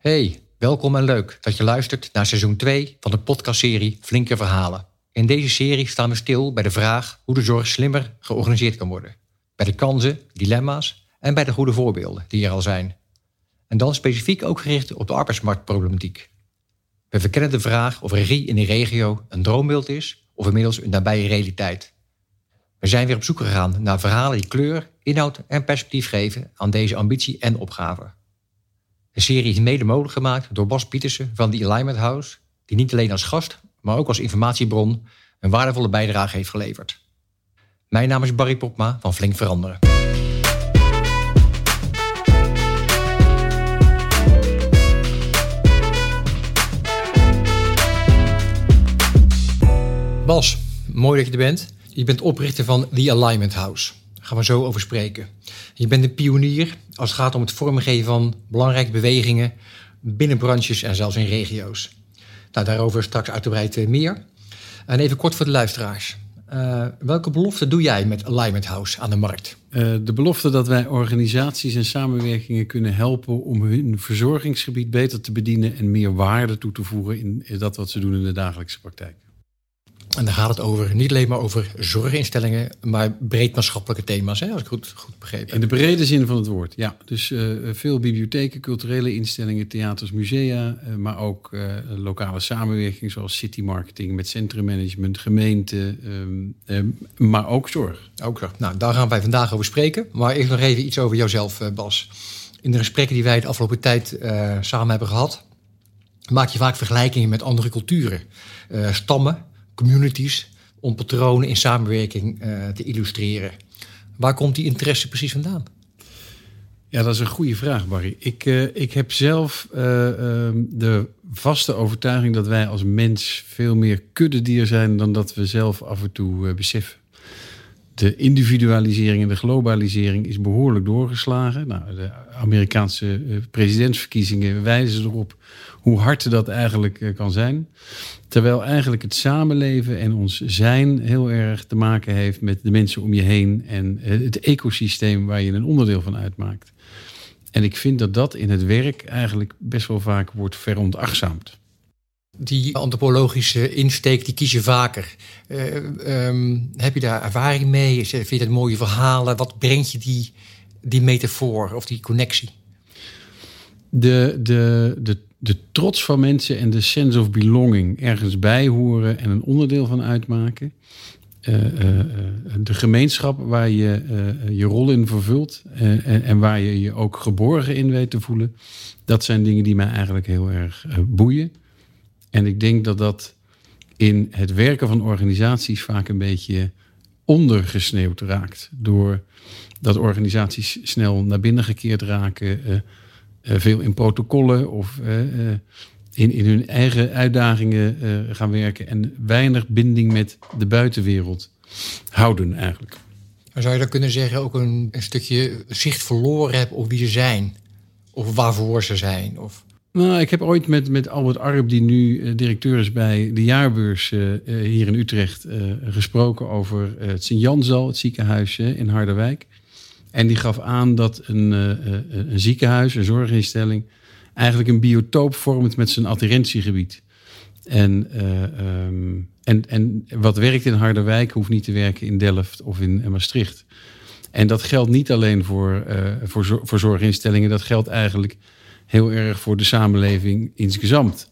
Hey, welkom en leuk dat je luistert naar seizoen 2 van de podcastserie Flinke Verhalen. In deze serie staan we stil bij de vraag hoe de zorg slimmer georganiseerd kan worden. Bij de kansen, dilemma's en bij de goede voorbeelden die er al zijn. En dan specifiek ook gericht op de arbeidsmarktproblematiek. We verkennen de vraag of regie in de regio een droombeeld is of inmiddels een nabije realiteit. We zijn weer op zoek gegaan naar verhalen die kleur, inhoud en perspectief geven aan deze ambitie en opgave. De serie is mede mogelijk gemaakt door Bas Pietersen van The Alignment House, die niet alleen als gast, maar ook als informatiebron een waardevolle bijdrage heeft geleverd. Mijn naam is Barry Popma van Flink Veranderen. Bas, mooi dat je er bent. Je bent oprichter van The Alignment House. Gaan we zo over spreken. Je bent een pionier als het gaat om het vormgeven van belangrijke bewegingen binnen branches en zelfs in regio's. Nou, daarover straks uitgebreid eh, meer. En even kort voor de luisteraars. Uh, welke belofte doe jij met Alignment House aan de markt? Uh, de belofte dat wij organisaties en samenwerkingen kunnen helpen om hun verzorgingsgebied beter te bedienen en meer waarde toe te voegen in dat wat ze doen in de dagelijkse praktijk. En dan gaat het over, niet alleen maar over zorginstellingen, maar breed maatschappelijke thema's, hè, als ik goed, goed begrepen In de brede zin van het woord, ja. Dus uh, veel bibliotheken, culturele instellingen, theaters, musea, uh, maar ook uh, lokale samenwerking zoals city marketing met centrummanagement, gemeente, um, maar ook zorg. Ook zorg. Nou, daar gaan wij vandaag over spreken. Maar eerst nog even iets over jouzelf, Bas. In de gesprekken die wij de afgelopen tijd samen hebben gehad, maak je vaak vergelijkingen met andere culturen, stammen communities om patronen in samenwerking uh, te illustreren. Waar komt die interesse precies vandaan? Ja, dat is een goede vraag, Barry. Ik, uh, ik heb zelf uh, de vaste overtuiging dat wij als mens veel meer kuddedier zijn dan dat we zelf af en toe beseffen. De individualisering en de globalisering is behoorlijk doorgeslagen. Nou, de Amerikaanse presidentsverkiezingen wijzen erop hoe hard dat eigenlijk kan zijn. Terwijl eigenlijk het samenleven en ons zijn heel erg te maken heeft met de mensen om je heen en het ecosysteem waar je een onderdeel van uitmaakt. En ik vind dat dat in het werk eigenlijk best wel vaak wordt veronachtzaamd. Die antropologische insteek, die kies je vaker. Uh, um, heb je daar ervaring mee? Vind je dat mooie verhalen? Wat brengt je die, die metafoor of die connectie? De, de, de de trots van mensen en de sense of belonging ergens bij horen en een onderdeel van uitmaken. Uh, uh, de gemeenschap waar je je rol in vervult en, en, waar je je ook geborgen in weet te voelen. Dat zijn dingen die mij eigenlijk heel erg boeien. En ik denk dat dat in het werken van organisaties vaak een beetje ondergesneeuwd raakt. Door dat organisaties snel naar binnen gekeerd raken eh, veel in protocollen of eh, eh, in, in hun eigen uitdagingen gaan werken en weinig binding met de buitenwereld houden eigenlijk. zou je dan kunnen zeggen ook een, een stukje zicht verloren hebben op wie ze zijn? Of waarvoor ze zijn? Of... Nou, ik heb ooit met, met Albert Arp, die nu directeur is bij de jaarbeurs hier in Utrecht, gesproken over het Sint-Janzal, het ziekenhuis in Harderwijk. En die gaf aan dat een, uh, een ziekenhuis, een zorginstelling, eigenlijk een biotoop vormt met zijn adherentiegebied. En, uh, um, en, en wat werkt in Harderwijk hoeft niet te werken in Delft of in Maastricht. En dat geldt niet alleen voor, voor, voor zorginstellingen, dat geldt eigenlijk heel erg voor de samenleving insgesamt.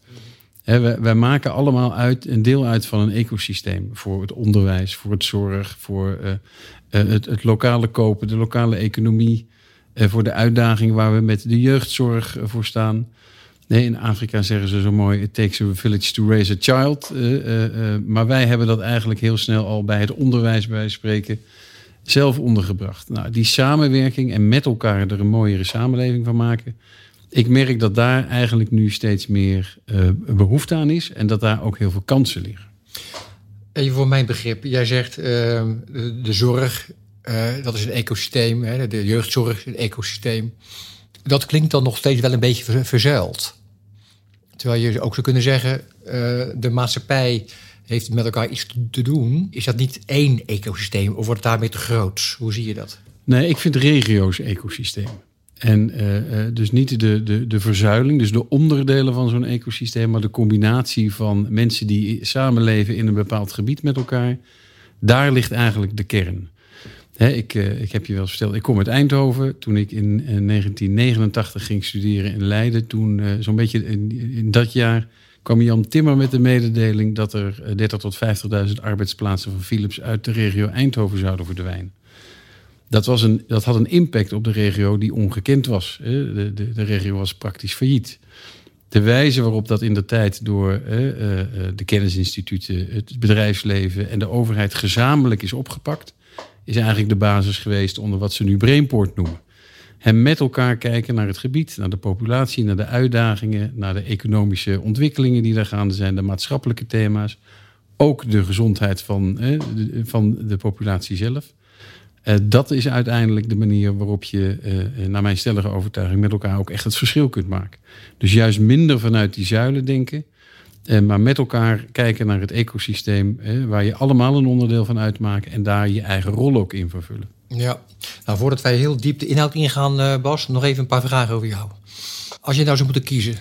Wij, maken allemaal uit, een deel uit van een ecosysteem. Voor het onderwijs, voor het zorg, voor het, het, lokale kopen, de lokale economie. Uh, voor de uitdaging waar we met de jeugdzorg uh, voor staan. Nee, in Afrika zeggen ze zo mooi: It takes a village to raise a child. maar wij hebben dat eigenlijk heel snel al bij het onderwijs bij spreken zelf ondergebracht. Nou, die samenwerking en met elkaar er een mooiere samenleving van maken. Ik merk dat daar eigenlijk nu steeds meer behoefte aan is en dat daar ook heel veel kansen liggen. Even voor mijn begrip. Jij zegt uh, de, zorg, uh, dat is een ecosysteem. Hè, de jeugdzorg is een ecosysteem. Dat klinkt dan nog steeds wel een beetje verzuild. Terwijl je ook zou kunnen zeggen, uh, de maatschappij heeft met elkaar iets te doen. Is dat niet één ecosysteem of wordt het daarmee te groot? Hoe zie je dat? Nee, ik vind regio's ecosysteem. En dus niet de, de, de verzuiling, dus de onderdelen van zo'n ecosysteem, maar de combinatie van mensen die samenleven in een bepaald gebied met elkaar. Daar ligt eigenlijk de kern. ik, ik heb je wel eens verteld, ik kom uit Eindhoven. Toen ik in 1989 ging studeren in Leiden, toen zo'n beetje in, in dat jaar kwam Jan Timmer met de mededeling dat er 30.000 tot 50.000 arbeidsplaatsen van Philips uit de regio Eindhoven zouden verdwijnen. Dat, was een, dat had een impact op de regio die ongekend was. De, de, de regio was praktisch failliet. De wijze waarop dat in de tijd door eh, eh, de kennisinstituten, het bedrijfsleven en de overheid gezamenlijk is opgepakt, is eigenlijk de basis geweest onder wat ze nu Brainport noemen. En met elkaar kijken naar het gebied, naar de populatie, naar de uitdagingen, naar de economische ontwikkelingen die daar gaande zijn, de maatschappelijke thema's, ook de gezondheid van, van de populatie zelf. Uh, dat is uiteindelijk de manier waarop je, uh, naar mijn stellige overtuiging, met elkaar ook echt het verschil kunt maken. Dus juist minder vanuit die zuilen denken, maar met elkaar kijken naar het ecosysteem, waar je allemaal een onderdeel van uitmaakt en daar je eigen rol ook in vervullen. Ja, nou voordat wij heel diep de inhoud ingaan, Bas, nog even een paar vragen over jou. Als je nou zou moeten kiezen,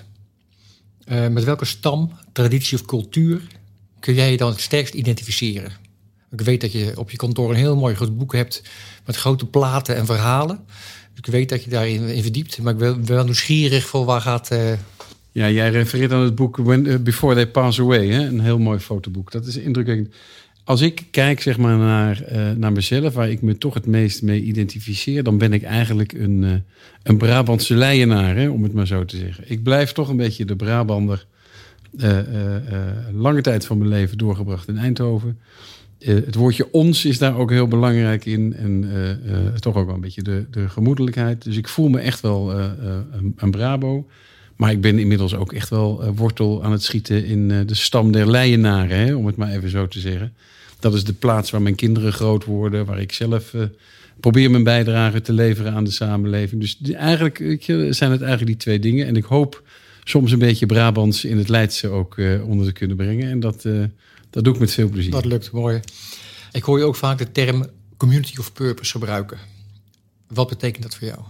met welke stam, traditie of cultuur kun jij je dan het sterkst identificeren? Ik weet dat je op je kantoor een heel mooi goed boek hebt met grote platen en verhalen. Ik weet dat je daarin in verdiept. Maar ik ben wel nieuwsgierig voor waar gaat... Uh... Ja, jij refereert aan het boek When, uh, Before They Pass Away. Hè? Een heel mooi fotoboek. Dat is indrukwekkend. Als ik kijk zeg maar, naar, uh, naar mezelf, waar ik me toch het meest mee identificeer... dan ben ik eigenlijk een, een Brabantse leienaar, hè, om het maar zo te zeggen. Ik blijf toch een beetje de Brabander... lange tijd van mijn leven doorgebracht in Eindhoven... Eh, het woordje ons is daar ook heel belangrijk in. En uh, uh, toch ook wel een beetje de, de gemoedelijkheid. Dus ik voel me echt wel een, een, Brabo. Maar ik ben inmiddels ook echt wel wortel aan het schieten in de stam der Leienaren. Hè, om het maar even zo te zeggen. Dat is de plaats waar mijn kinderen groot worden. Waar ik zelf probeer mijn bijdrage te leveren aan de samenleving. Dus eigenlijk zijn het eigenlijk die twee dingen. En ik hoop soms een beetje Brabants in het Leidse ook onder te kunnen brengen. En dat dat doe ik met veel plezier. Dat lukt, mooi. Ik hoor je ook vaak de term community of purpose gebruiken. Wat betekent dat voor jou?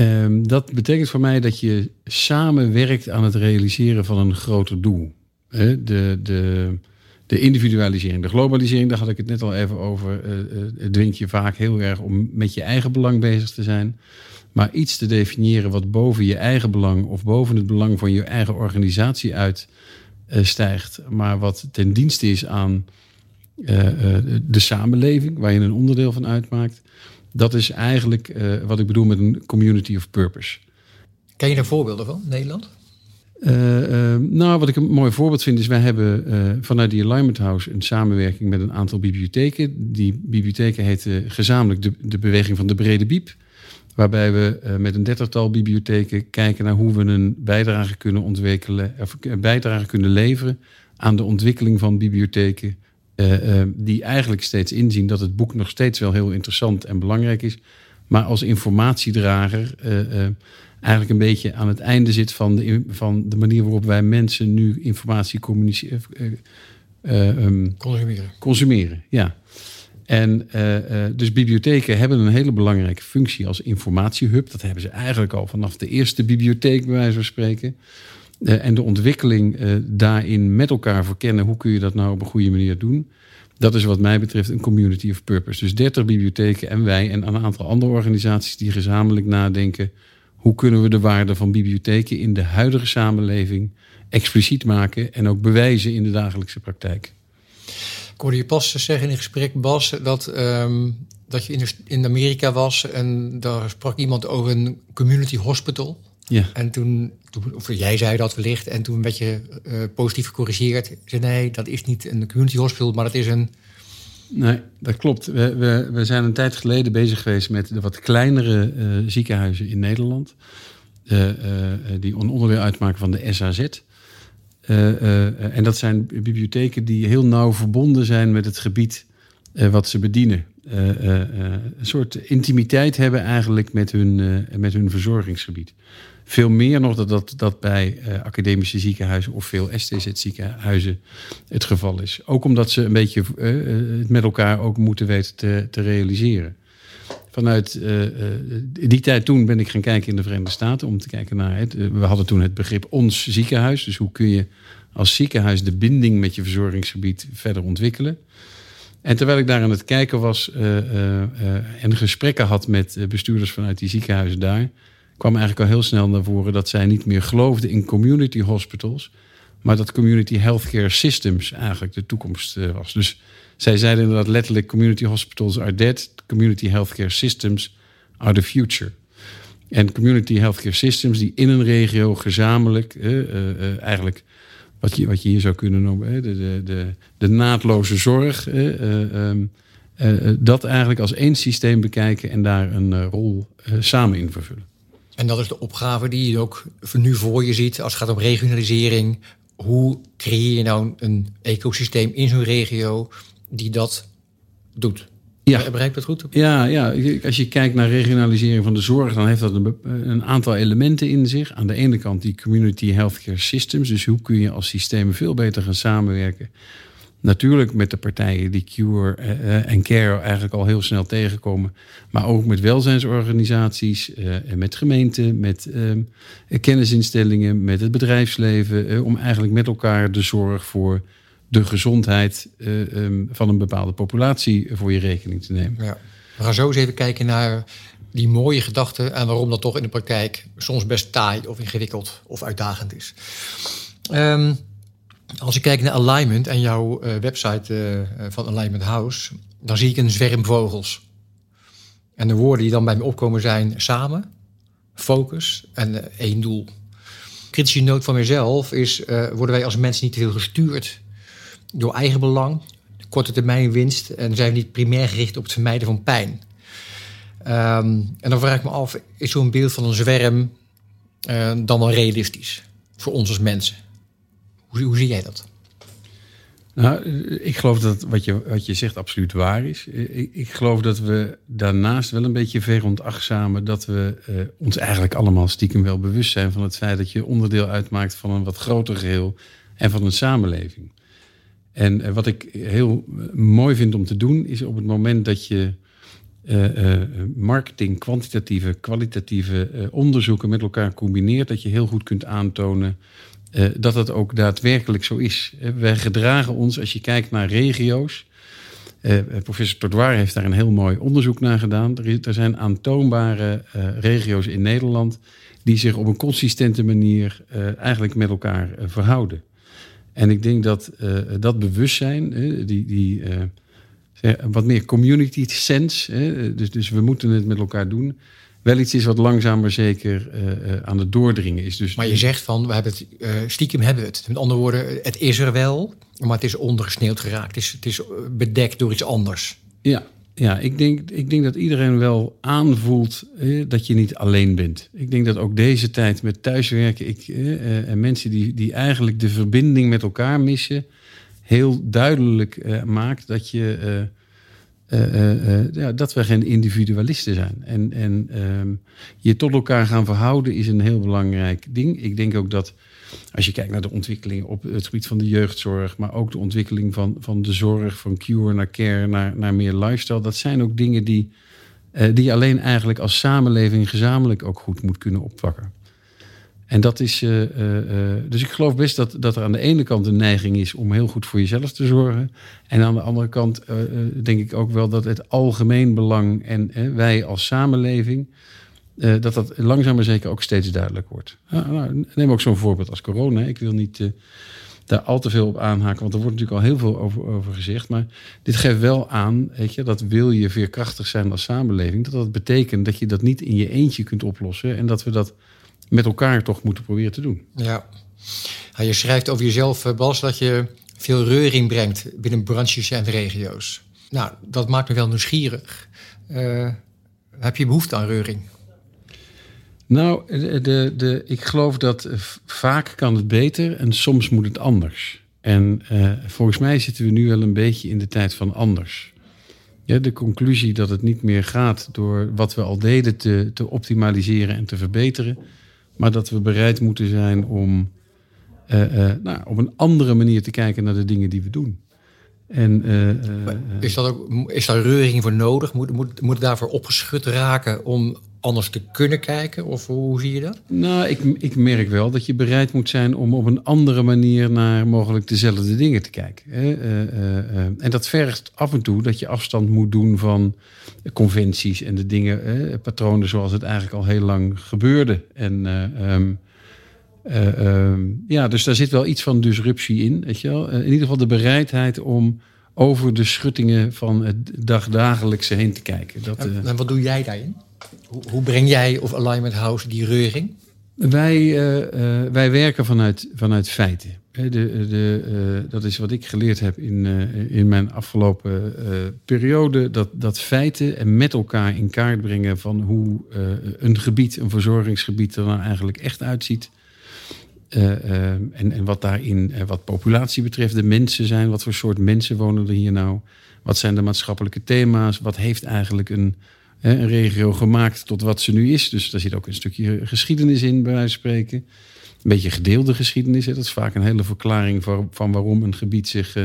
Um, dat betekent voor mij dat je samen werkt aan het realiseren van een groter doel. De, de, de individualisering, de globalisering, daar had ik het net al even over. Uh, dwingt je vaak heel erg om met je eigen belang bezig te zijn. Maar iets te definiëren wat boven je eigen belang of boven het belang van je eigen organisatie uit stijgt, maar wat ten dienste is aan uh, de samenleving, waar je een onderdeel van uitmaakt. Dat is eigenlijk wat ik bedoel met een community of purpose. Ken je daar voorbeelden van, Nederland? nou, wat ik een mooi voorbeeld vind is, wij hebben vanuit die Alignment House een samenwerking met een aantal bibliotheken. Die bibliotheken heten gezamenlijk de, de Beweging van de Brede Biep. Waarbij we uh, met een dertigtal bibliotheken kijken naar hoe we een bijdrage kunnen ontwikkelen, of een bijdrage kunnen leveren aan de ontwikkeling van bibliotheken. Die eigenlijk steeds inzien dat het boek nog steeds wel heel interessant en belangrijk is. Maar als informatiedrager eigenlijk een beetje aan het einde zit van de, van de manier waarop wij mensen nu informatie communiceren. Um, consumeren. Consumeren, ja. En uh, dus bibliotheken hebben een hele belangrijke functie als informatiehub. Dat hebben ze eigenlijk al vanaf de eerste bibliotheek, bij wijze van spreken. Uh, en de ontwikkeling daarin met elkaar verkennen, hoe kun je dat nou op een goede manier doen? Dat is wat mij betreft een community of purpose. Dus 30 bibliotheken en wij en een aantal andere organisaties die gezamenlijk nadenken. Hoe kunnen we de waarde van bibliotheken in de huidige samenleving expliciet maken en ook bewijzen in de dagelijkse praktijk? Ik hoorde je pas zeggen in een gesprek, Bas, dat, ehm, dat je in, in Amerika was en daar sprak iemand over een community hospital. Ja. En toen, toen, of jij zei dat wellicht, en toen werd je uh, positief gecorrigeerd. zei nee, dat is niet een community hospital, maar dat is een. Nee, dat klopt. We, we, we zijn een tijd geleden bezig geweest met de wat kleinere uh, ziekenhuizen in Nederland. Uh, die een onderdeel uitmaken van de SAZ. Eh, eh, en dat zijn bibliotheken die heel nauw verbonden zijn met het gebied eh, wat ze bedienen. een soort intimiteit hebben eigenlijk met hun, met hun verzorgingsgebied. Veel meer nog dan dat dat bij academische ziekenhuizen of veel STZ-ziekenhuizen het geval is. Ook omdat ze een beetje het met elkaar ook moeten weten te, te realiseren. Vanuit uh, die tijd toen ben ik gaan kijken in de Verenigde Staten om te kijken naar het. we hadden toen het begrip ons ziekenhuis. Dus hoe kun je als ziekenhuis de binding met je verzorgingsgebied verder ontwikkelen. En terwijl ik daar aan het kijken was en gesprekken had met bestuurders vanuit die ziekenhuizen daar, kwam eigenlijk al heel snel naar voren dat zij niet meer geloofden in community hospitals, maar dat community healthcare systems eigenlijk de toekomst was. Dus zij zeiden inderdaad letterlijk: community hospitals are dead, community healthcare systems are the future. En community healthcare systems die in een regio gezamenlijk eigenlijk wat je, wat je hier zou kunnen noemen, de, de, de, de naadloze zorg. Uh, uh, dat eigenlijk als één systeem bekijken en daar een rol samen in vervullen. En dat is de opgave die je ook nu voor je ziet als het gaat om regionalisering. Hoe creëer je nou een ecosysteem in zo'n regio die dat doet? Ja. Begrijp dat goed? Ja, ja, als je kijkt naar regionalisering van de zorg, dan heeft dat een, een, aantal elementen in zich. Aan de ene kant die community healthcare systems. Dus hoe kun je als systemen veel beter gaan samenwerken? Natuurlijk met de partijen die Cure eh, eh, en Care eigenlijk al heel snel tegenkomen. Maar ook met welzijnsorganisaties, uh, met gemeenten, met kennisinstellingen, met het bedrijfsleven. om eigenlijk met elkaar de zorg voor de gezondheid uh, um, van een bepaalde populatie voor je rekening te nemen. Ja. We gaan zo eens even kijken naar die mooie gedachten en waarom dat toch in de praktijk soms best taai of ingewikkeld of uitdagend is. Um, als ik kijk naar alignment en jouw uh, website uh, van Alignment House, dan zie ik een zwerm vogels. En de woorden die dan bij me opkomen zijn samen, focus en één doel. Kritische noot van mezelf is: worden wij als mensen niet te veel gestuurd door eigen belang, korte termijn winst en zijn we niet primair gericht op het vermijden van pijn. Ehm, en dan vraag ik me af, is zo'n beeld van een zwerm uh, dan wel realistisch voor ons als mensen? Hoe, hoe zie jij dat? Nou, ik geloof dat wat je, wat je zegt absoluut waar is. Ik, ik geloof dat we daarnaast wel een beetje veronachtzamen dat we uh, ons eigenlijk allemaal stiekem wel bewust zijn van het feit dat je onderdeel uitmaakt van een wat groter geheel en van een samenleving. En eh, wat ik heel mooi vind om te doen, is op het moment dat je uh, marketing, kwantitatieve, kwalitatieve onderzoeken met elkaar combineert, dat je heel goed kunt aantonen dat het ook daadwerkelijk zo is. wij gedragen ons, als je kijkt naar regio's. professor Tordoir heeft daar een heel mooi onderzoek naar gedaan. Er, er zijn aantoonbare regio's in Nederland die zich op een consistente manier eigenlijk met elkaar verhouden. En ik denk dat uh, dat bewustzijn, die, die uh, wat meer community sense, dus, dus we moeten het met elkaar doen, wel iets is wat langzaam maar zeker uh, aan het doordringen is. Dus, maar je zegt van, we hebben het, stiekem hebben we het. Met andere woorden, het is er wel, maar het is ondergesneeuwd geraakt. Het is, het is bedekt door iets anders. Ja, ja, ik denk, ik denk dat iedereen wel aanvoelt dat je niet alleen bent. Ik denk dat ook deze tijd met thuiswerken ik, eh, en mensen die, die eigenlijk de verbinding met elkaar missen, heel duidelijk eh, maakt dat, je, eh, ja, dat we geen individualisten zijn. En, en ehm, je tot elkaar gaan verhouden is een heel belangrijk ding. Ik denk ook dat als je kijkt naar de ontwikkeling op het gebied van de jeugdzorg, maar ook de ontwikkeling van, van de zorg, van cure naar care, naar, naar meer lifestyle, dat zijn ook dingen die, die alleen eigenlijk als samenleving gezamenlijk ook goed moet kunnen oppakken. En dat is. Uh, uh, dus ik geloof best dat, dat er aan de ene kant een neiging is om heel goed voor jezelf te zorgen. En aan de andere kant denk ik ook wel dat het algemeen belang en wij als samenleving dat dat langzaam maar zeker ook steeds duidelijk wordt. nou, neem ook zo'n voorbeeld als corona. Ik wil niet daar al te veel op aanhaken, want er wordt natuurlijk al heel veel over, over gezegd. Maar dit geeft wel aan, weet je, dat wil je veerkrachtig zijn als samenleving, dat dat betekent dat je dat niet in je eentje kunt oplossen en dat we dat met elkaar toch moeten proberen te doen. Ja, ja je schrijft over jezelf, eh, Bas, dat je veel reuring brengt binnen branches en regio's. Nou, dat maakt me wel nieuwsgierig. Uh, heb je behoefte aan reuring? Nou, de, de, ik geloof dat vaak kan het beter en soms moet het anders. En uh, volgens mij zitten we nu wel een beetje in de tijd van anders. Ja, de conclusie dat het niet meer gaat door wat we al deden te, te optimaliseren en te verbeteren, maar dat we bereid moeten zijn om uh, uh, nou, op een andere manier te kijken naar de dingen die we doen. En, is, dat ook, is daar reuring voor nodig? Moet, moet, moet daarvoor opgeschud raken om anders te kunnen kijken? Of hoe zie je dat? Nou, ik, ik merk wel dat je bereid moet zijn om op een andere manier naar mogelijk dezelfde dingen te kijken. en dat vergt af en toe dat je afstand moet doen van conventies en de dingen, patronen zoals het eigenlijk al heel lang gebeurde. En um, uh, uh, ja, dus daar zit wel iets van disruptie in. Weet je wel? In ieder geval de bereidheid om over de schuttingen van het dagdagelijkse heen te kijken. Dat, en, wat doe jij daarin? Hoe, hoe, breng jij of Alignment House die reuring? Wij, wij werken vanuit, vanuit feiten. De, de, dat is wat ik geleerd heb in, in mijn afgelopen periode. Dat, dat feiten en met elkaar in kaart brengen van hoe een gebied, een verzorgingsgebied er nou eigenlijk echt uitziet en, en wat daarin, wat populatie betreft, de mensen zijn. Wat voor soort mensen wonen er hier nou? Wat zijn de maatschappelijke thema's? Wat heeft eigenlijk een, een regio gemaakt tot wat ze nu is? Dus daar zit ook een stukje geschiedenis in, bij wijze van spreken. Een beetje gedeelde geschiedenis. Hè? Dat is vaak een hele verklaring van, van waarom een gebied zich,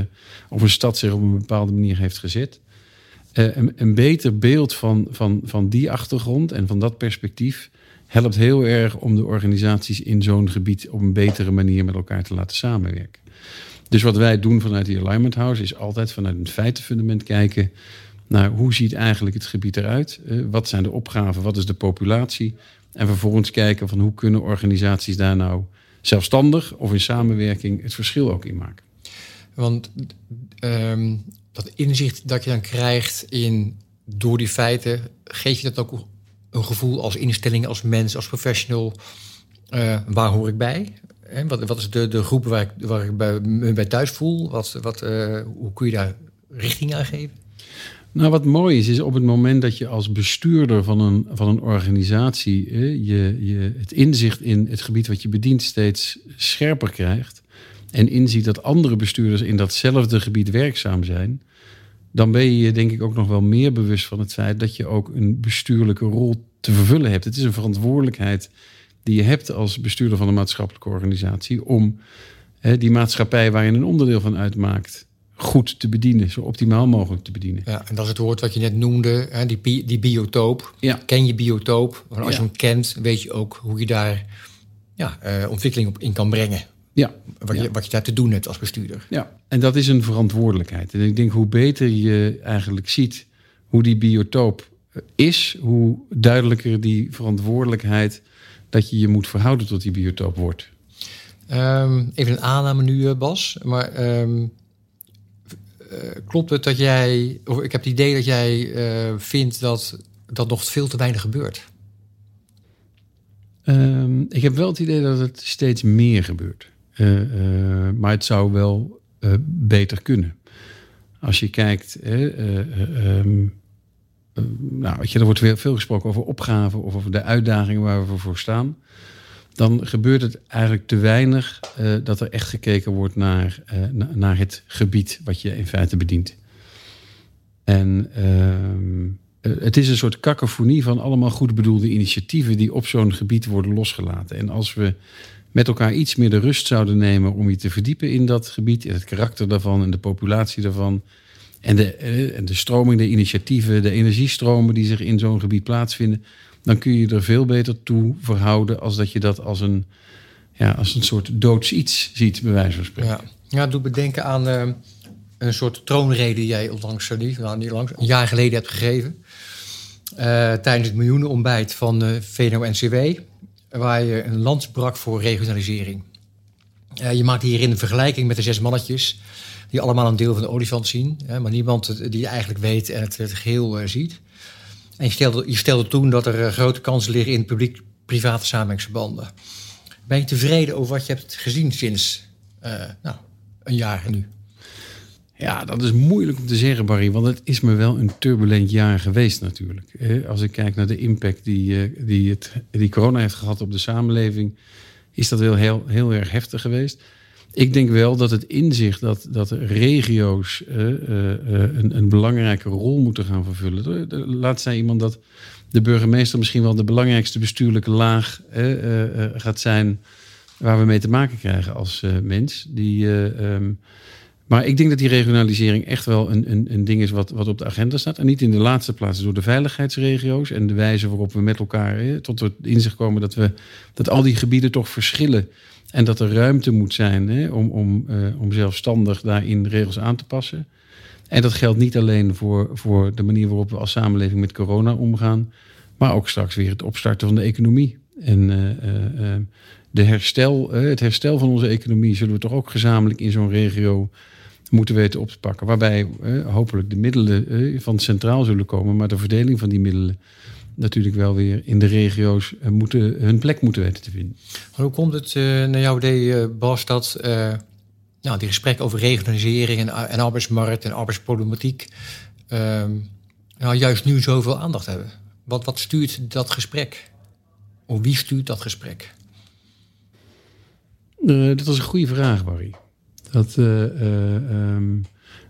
of een stad zich op een bepaalde manier heeft gezet. Een, een, beter beeld van, van, van die achtergrond en van dat perspectief helpt heel erg om de organisaties in zo'n gebied op een betere manier met elkaar te laten samenwerken. Dus wat wij doen vanuit die Alignment House is altijd vanuit een feitenfundament kijken naar hoe ziet eigenlijk het gebied eruit? Uh, wat zijn de opgaven? Wat is de populatie? En vervolgens kijken van hoe kunnen organisaties daar nou zelfstandig of in samenwerking het verschil ook in maken. Want um, dat inzicht dat je dan krijgt in door die feiten, geef je dat ook een gevoel als instelling, als mens, als professional. Uh, waar hoor ik bij? En wat, wat is de, de groep waar ik, waar ik bij, me bij thuis voel? Wat, wat, hoe kun je daar richting aan geven? Nou, wat mooi is, is op het moment dat je als bestuurder van een, van een organisatie je, je het inzicht in het gebied wat je bedient steeds scherper krijgt. En inziet dat andere bestuurders in datzelfde gebied werkzaam zijn dan ben je je denk ik ook nog wel meer bewust van het feit dat je ook een bestuurlijke rol te vervullen hebt. Het is een verantwoordelijkheid die je hebt als bestuurder van een maatschappelijke organisatie om die maatschappij waar je een onderdeel van uitmaakt goed te bedienen, zo optimaal mogelijk te bedienen. Ja, en dat is het woord wat je net noemde, hè, die, die biotoop. Ja. Ken je biotoop? Want als je hem kent, weet je ook hoe je daar ja, uh, ontwikkeling op in kan brengen. Ja. Wat, Je, wat je daar te doen hebt als bestuurder. Ja, en dat is een verantwoordelijkheid. En ik denk hoe beter je eigenlijk ziet hoe die biotoop is, hoe duidelijker die verantwoordelijkheid dat je je moet verhouden tot die biotoop wordt. Um, even een aanname nu, eh, Bas. Maar um, uh, klopt het dat jij, of ik heb het idee dat jij uh, vindt dat dat nog veel te weinig gebeurt? Um, ik heb wel het idee dat het steeds meer gebeurt. Uh, maar het zou wel beter kunnen. Als je kijkt, um, nou, weet je, er wordt weer veel gesproken over opgaven of over de uitdagingen waar we voor staan. Dan gebeurt het eigenlijk te weinig dat er echt gekeken wordt naar, naar het gebied wat je in feite bedient. En ehm, het is een soort kakofonie van allemaal goed bedoelde initiatieven die op zo'n gebied worden losgelaten. En als we met elkaar iets meer de rust zouden nemen om je te verdiepen in dat gebied, in het karakter daarvan en de populatie daarvan. En de, eh, en de stroming, de initiatieven, de energiestromen die zich in zo'n gebied plaatsvinden, dan kun je er veel beter toe verhouden als dat je dat als een, ja, als een soort doods iets ziet, bij wijze van spreken. Ja, ja doet bedenken aan uh, een soort troonrede die jij onlangs, niet, nou, niet langs, een jaar geleden hebt gegeven. Uh, tijdens het miljoenenontbijt van uh, VNO-NCW waar je een lans brak voor regionalisering. Je maakt hierin een vergelijking met de zes mannetjes, die allemaal een deel van de olifant zien, hè, maar niemand die eigenlijk weet en het, het geheel ziet. En je stelde, stelde toen dat er uh, grote kansen liggen in publiek-private samenwerkingsverbanden. Ben je tevreden over wat je hebt gezien sinds nou, een jaar nu? Ja, dat is moeilijk om te zeggen, Barry, want het is me wel een turbulent jaar geweest natuurlijk. Als ik kijk naar de impact die, eh, die, het, die corona heeft gehad op de samenleving, is dat wel heel, heel erg heftig geweest. Ik denk wel dat het inzicht dat, dat regio's uh, uh, een, een, belangrijke rol moeten gaan vervullen. Laat zei iemand dat de burgemeester misschien wel de belangrijkste bestuurlijke laag gaat zijn waar we mee te maken krijgen als mens. Die. Um, Maar ik denk dat die regionalisering echt wel een, een, een ding is wat, wat op de agenda staat. En niet in de laatste plaats door de veiligheidsregio's en de wijze waarop we met elkaar tot het inzicht komen dat, we, dat al die gebieden toch verschillen. En dat er ruimte moet zijn om, om, uh, om zelfstandig daarin regels aan te passen. En dat geldt niet alleen voor, voor de manier waarop we als samenleving met corona omgaan, maar ook straks weer het opstarten van de economie. En uh, uh, de herstel, het herstel van onze economie zullen we toch ook gezamenlijk in zo'n regio moeten weten op te pakken. Waarbij hopelijk de middelen van centraal zullen komen, maar de verdeling van die middelen natuurlijk wel weer in de regio's moeten, hun plek moeten weten te vinden. Hoe komt het naar jouw idee, Bas, dat nou, die gesprekken over regionalisering en, en arbeidsmarkt en arbeidsproblematiek uh, nou, juist nu zoveel aandacht hebben? Wat, wat stuurt dat gesprek? Of wie stuurt dat gesprek? Uh, dat is een goede vraag, Barry. Dat, uh, um,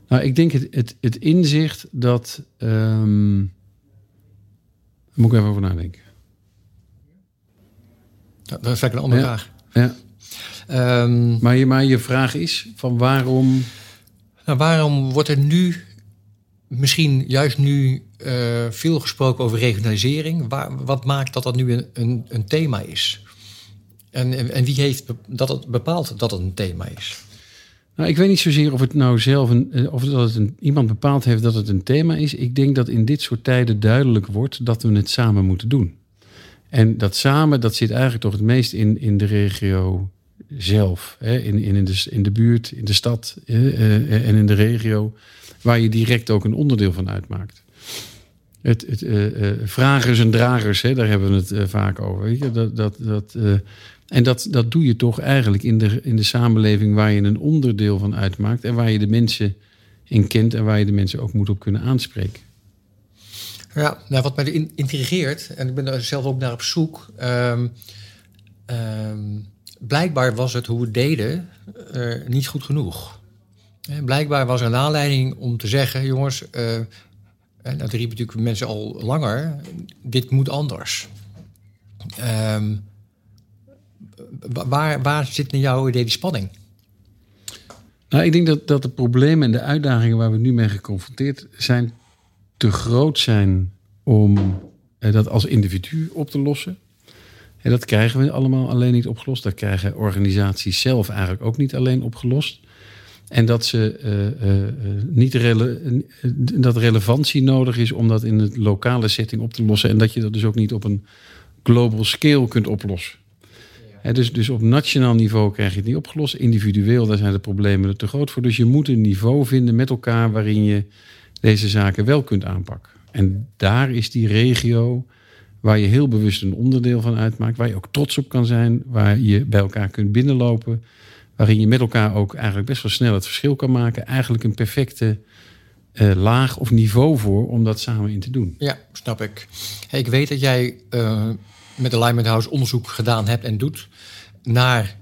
nou, ik denk het, het, het inzicht dat. Um, daar moet ik even over nadenken. dat is eigenlijk een andere ja. vraag. Ja. Um, maar, je, maar je vraag is van waarom. Nou, waarom wordt er nu, misschien juist nu, uh, veel gesproken over regionalisering? Waar, wat maakt dat dat nu een, een, een thema is? En, en, en, wie heeft dat het bepaald dat het een thema is? Nou, ik weet niet zozeer of het nou zelf een, of dat het een, iemand bepaald heeft dat het een thema is. Ik denk dat in dit soort tijden duidelijk wordt dat we het samen moeten doen. En dat samen, dat zit eigenlijk toch het meest in, in de regio zelf. Hè, in, in, de, in de buurt, in de stad uh, en in de regio. Waar je direct ook een onderdeel van uitmaakt. Het, het, uh, vragers en dragers, hè, daar hebben we het vaak over. Weet je? Dat, dat, dat, en dat, dat doe je toch eigenlijk in de, in de samenleving waar je een onderdeel van uitmaakt. En waar je de mensen in kent en waar je de mensen ook moet op kunnen aanspreken. Ja, nou, wat mij intrigeert, en ik ben daar zelf ook naar op zoek. Um, um, blijkbaar was het hoe we het deden uh, niet goed genoeg. En blijkbaar was er een aanleiding om te zeggen: jongens, en dat riepen natuurlijk mensen al langer, dit moet anders. Um, waar, waar zit in jouw idee die spanning? Nou, ik denk dat, dat de problemen en de uitdagingen waar we nu mee geconfronteerd zijn, te groot zijn om uh, dat als individu op te lossen. En dat krijgen we allemaal alleen niet opgelost. Dat krijgen organisaties zelf eigenlijk ook niet alleen opgelost. En dat, ze, uh, uh, niet dat relevantie nodig is om dat in een lokale setting op te lossen. En dat je dat dus ook niet op een global scale kunt oplossen. Dus, dus op nationaal niveau krijg je het niet opgelost. Individueel, daar zijn de problemen er te groot voor. Dus je moet een niveau vinden met elkaar waarin je deze zaken wel kunt aanpakken. En daar is die regio waar je heel bewust een onderdeel van uitmaakt, waar je ook trots op kan zijn, waar je bij elkaar kunt binnenlopen, waarin je met elkaar ook eigenlijk best wel snel het verschil kan maken. Eigenlijk een perfecte uh, laag of niveau voor om dat samen in te doen. Ja, snap ik. Hey, ik weet dat jij uh, met de Alignment House onderzoek gedaan hebt en doet naar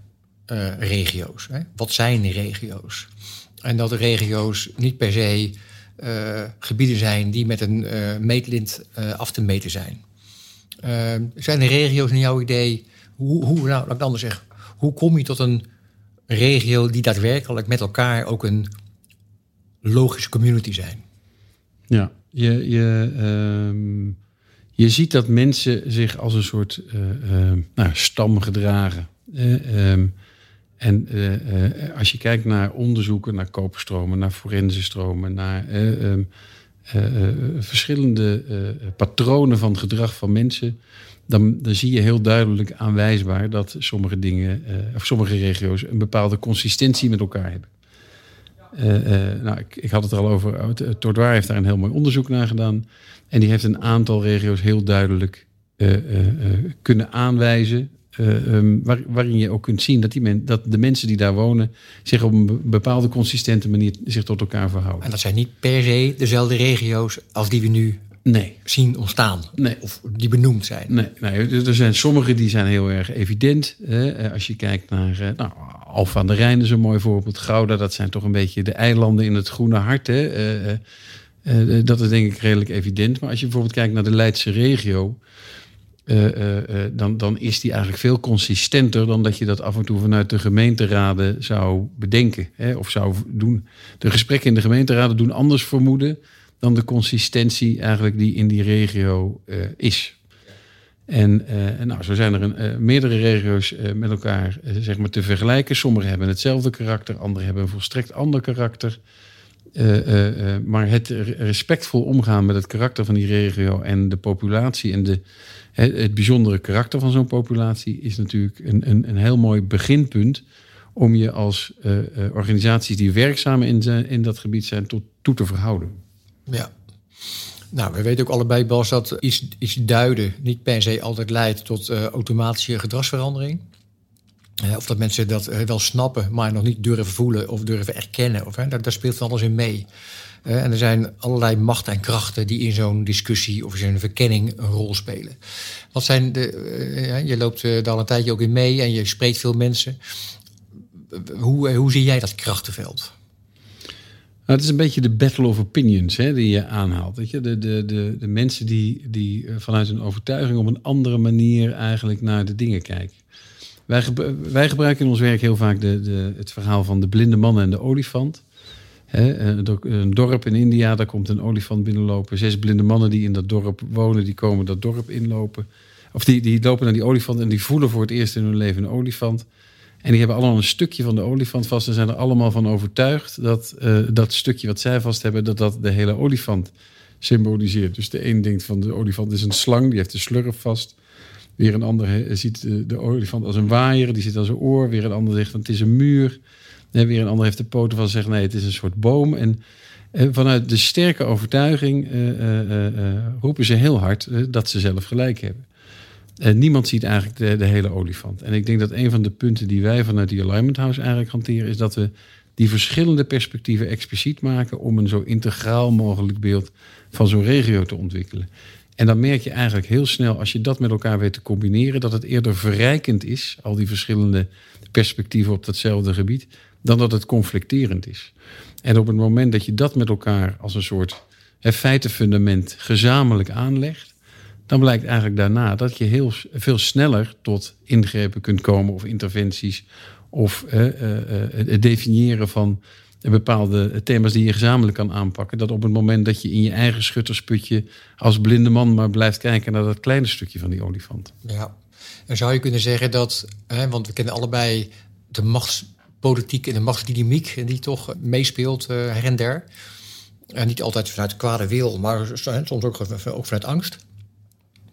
uh, regio's. Hè? Wat zijn regio's? En dat de regio's niet per se gebieden zijn die met een meetlint af te meten zijn. Uh, zijn er regio's in jouw idee, hoe, hoe, nou, laat ik het anders zeggen, hoe kom je tot een regio die daadwerkelijk met elkaar ook een logische community zijn? Ja, je, je, uh, je ziet dat mensen zich als een soort uh, nou, stam gedragen. Ehm, en eh, als je kijkt naar onderzoeken, naar koperstromen, naar forensenstromen, naar ehm, verschillende patronen van gedrag van mensen, dan, dan, zie je heel duidelijk aanwijsbaar dat sommige dingen, of sommige regio's, een bepaalde consistentie met elkaar hebben. Nou, ik, ik, had het er al over. Tordoir heeft daar een heel mooi onderzoek naar gedaan. En die heeft een aantal regio's heel duidelijk kunnen aanwijzen waar, waarin je ook kunt zien dat, die dat de mensen die daar wonen zich op een bepaalde consistente manier zich tot elkaar verhouden. En dat zijn niet per se dezelfde regio's als die we nu nee. zien ontstaan. Nee. Of die benoemd zijn. Nee, nee, er zijn sommige die zijn heel erg evident. Hè. Als je kijkt naar nou, Alfa aan de Rijn is een mooi voorbeeld. Gouda, dat zijn toch een beetje de eilanden in het groene hart. Hè. Uh, uh, dat is denk ik redelijk evident. Maar als je bijvoorbeeld kijkt naar de Leidse regio dan, dan is die eigenlijk veel consistenter dan dat je dat af en toe vanuit de gemeenteraden zou bedenken hè, of zou doen. De gesprekken in de gemeenteraden doen anders vermoeden dan de consistentie eigenlijk die in die regio is. En nou, zo zijn er een, meerdere regio's met elkaar zeg maar te vergelijken. Sommige hebben hetzelfde karakter, andere hebben een volstrekt ander karakter. Maar het respectvol omgaan met het karakter van die regio en de populatie en de, het, bijzondere karakter van zo'n populatie is natuurlijk een, een, een, heel mooi beginpunt om je als organisaties die werkzaam in, in dat gebied zijn tot toe te verhouden. Ja. Nou, we weten ook allebei, Bas, dat iets, iets duiden niet per se altijd leidt tot automatische gedragsverandering. Of dat mensen dat eh, wel snappen, maar nog niet durven voelen of durven erkennen. Of, hè, daar, daar speelt van alles in mee. en er zijn allerlei machten en krachten die in zo'n discussie of in zo'n verkenning een rol spelen. Wat zijn de. Uh, je loopt daar al een tijdje ook in mee en je spreekt veel mensen. Hoe, hoe zie jij dat krachtenveld? Nou, het is een beetje de battle of opinions hè, die je aanhaalt. Weet je? De, de, de, de mensen die, die vanuit hun overtuiging op een andere manier eigenlijk naar de dingen kijken. Wij, wij, gebruiken in ons werk heel vaak de, de, het verhaal van de blinde man en de olifant. een dorp in India, daar komt een olifant binnenlopen. Zes blinde mannen die in dat dorp wonen, die komen dat dorp inlopen. Of die, die lopen naar die olifant en die voelen voor het eerst in hun leven een olifant. En die hebben allemaal een stukje van de olifant vast en zijn er allemaal van overtuigd dat uh, dat stukje wat zij vast hebben, dat dat de hele olifant symboliseert. Dus de een denkt van de olifant is een slang, die heeft de slurf vast. Weer een ander ziet de, olifant als een waaier, die zit aan zijn oor. Weer een ander zegt van het is een muur. weer een ander heeft de poten van zegt nee, het is een soort boom. En vanuit de sterke overtuiging uh, roepen ze heel hard dat ze zelf gelijk hebben. Niemand ziet eigenlijk de, de, hele olifant. En ik denk dat een van de punten die wij vanuit die Alignment House eigenlijk hanteren, is dat we die verschillende perspectieven expliciet maken om een zo integraal mogelijk beeld van zo'n regio te ontwikkelen. En dan merk je eigenlijk heel snel, als je dat met elkaar weet te combineren, dat het eerder verrijkend is, al die verschillende perspectieven op datzelfde gebied, dan dat het conflicterend is. En op het moment dat je dat met elkaar als een soort feitenfundament gezamenlijk aanlegt, dan blijkt eigenlijk daarna dat je heel veel sneller tot ingrepen kunt komen of interventies of uh, het definiëren van bepaalde thema's die je gezamenlijk kan aanpakken. Dat op het moment dat je in je eigen schuttersputje als blinde man maar blijft kijken naar dat kleine stukje van die olifant. Ja, en zou je kunnen zeggen dat, hè, want we kennen allebei de machtspolitiek en de machtsdynamiek die toch meespeelt her en der. En niet altijd vanuit kwade wil, maar soms ook, ook vanuit angst.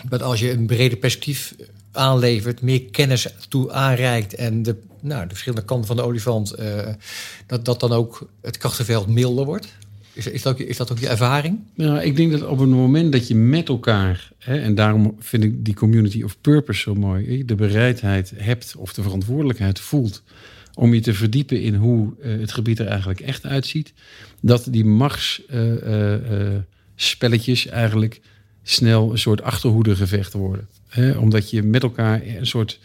Dat als je een breder perspectief aanlevert, meer kennis toe aanreikt en de, nou, de verschillende kanten van de olifant, uh, dat, dat dan ook het krachtenveld milder wordt? Is, is, dat, ook, is dat ook je ervaring? Ja, ik denk dat op het moment dat je met elkaar, hè, en daarom vind ik die community of purpose zo mooi, de bereidheid hebt of de verantwoordelijkheid voelt om je te verdiepen in hoe uh, het gebied er eigenlijk echt uitziet, dat die machtsspelletjes uh, eigenlijk snel een soort achterhoedegevecht worden. Hè? Omdat je met elkaar een soort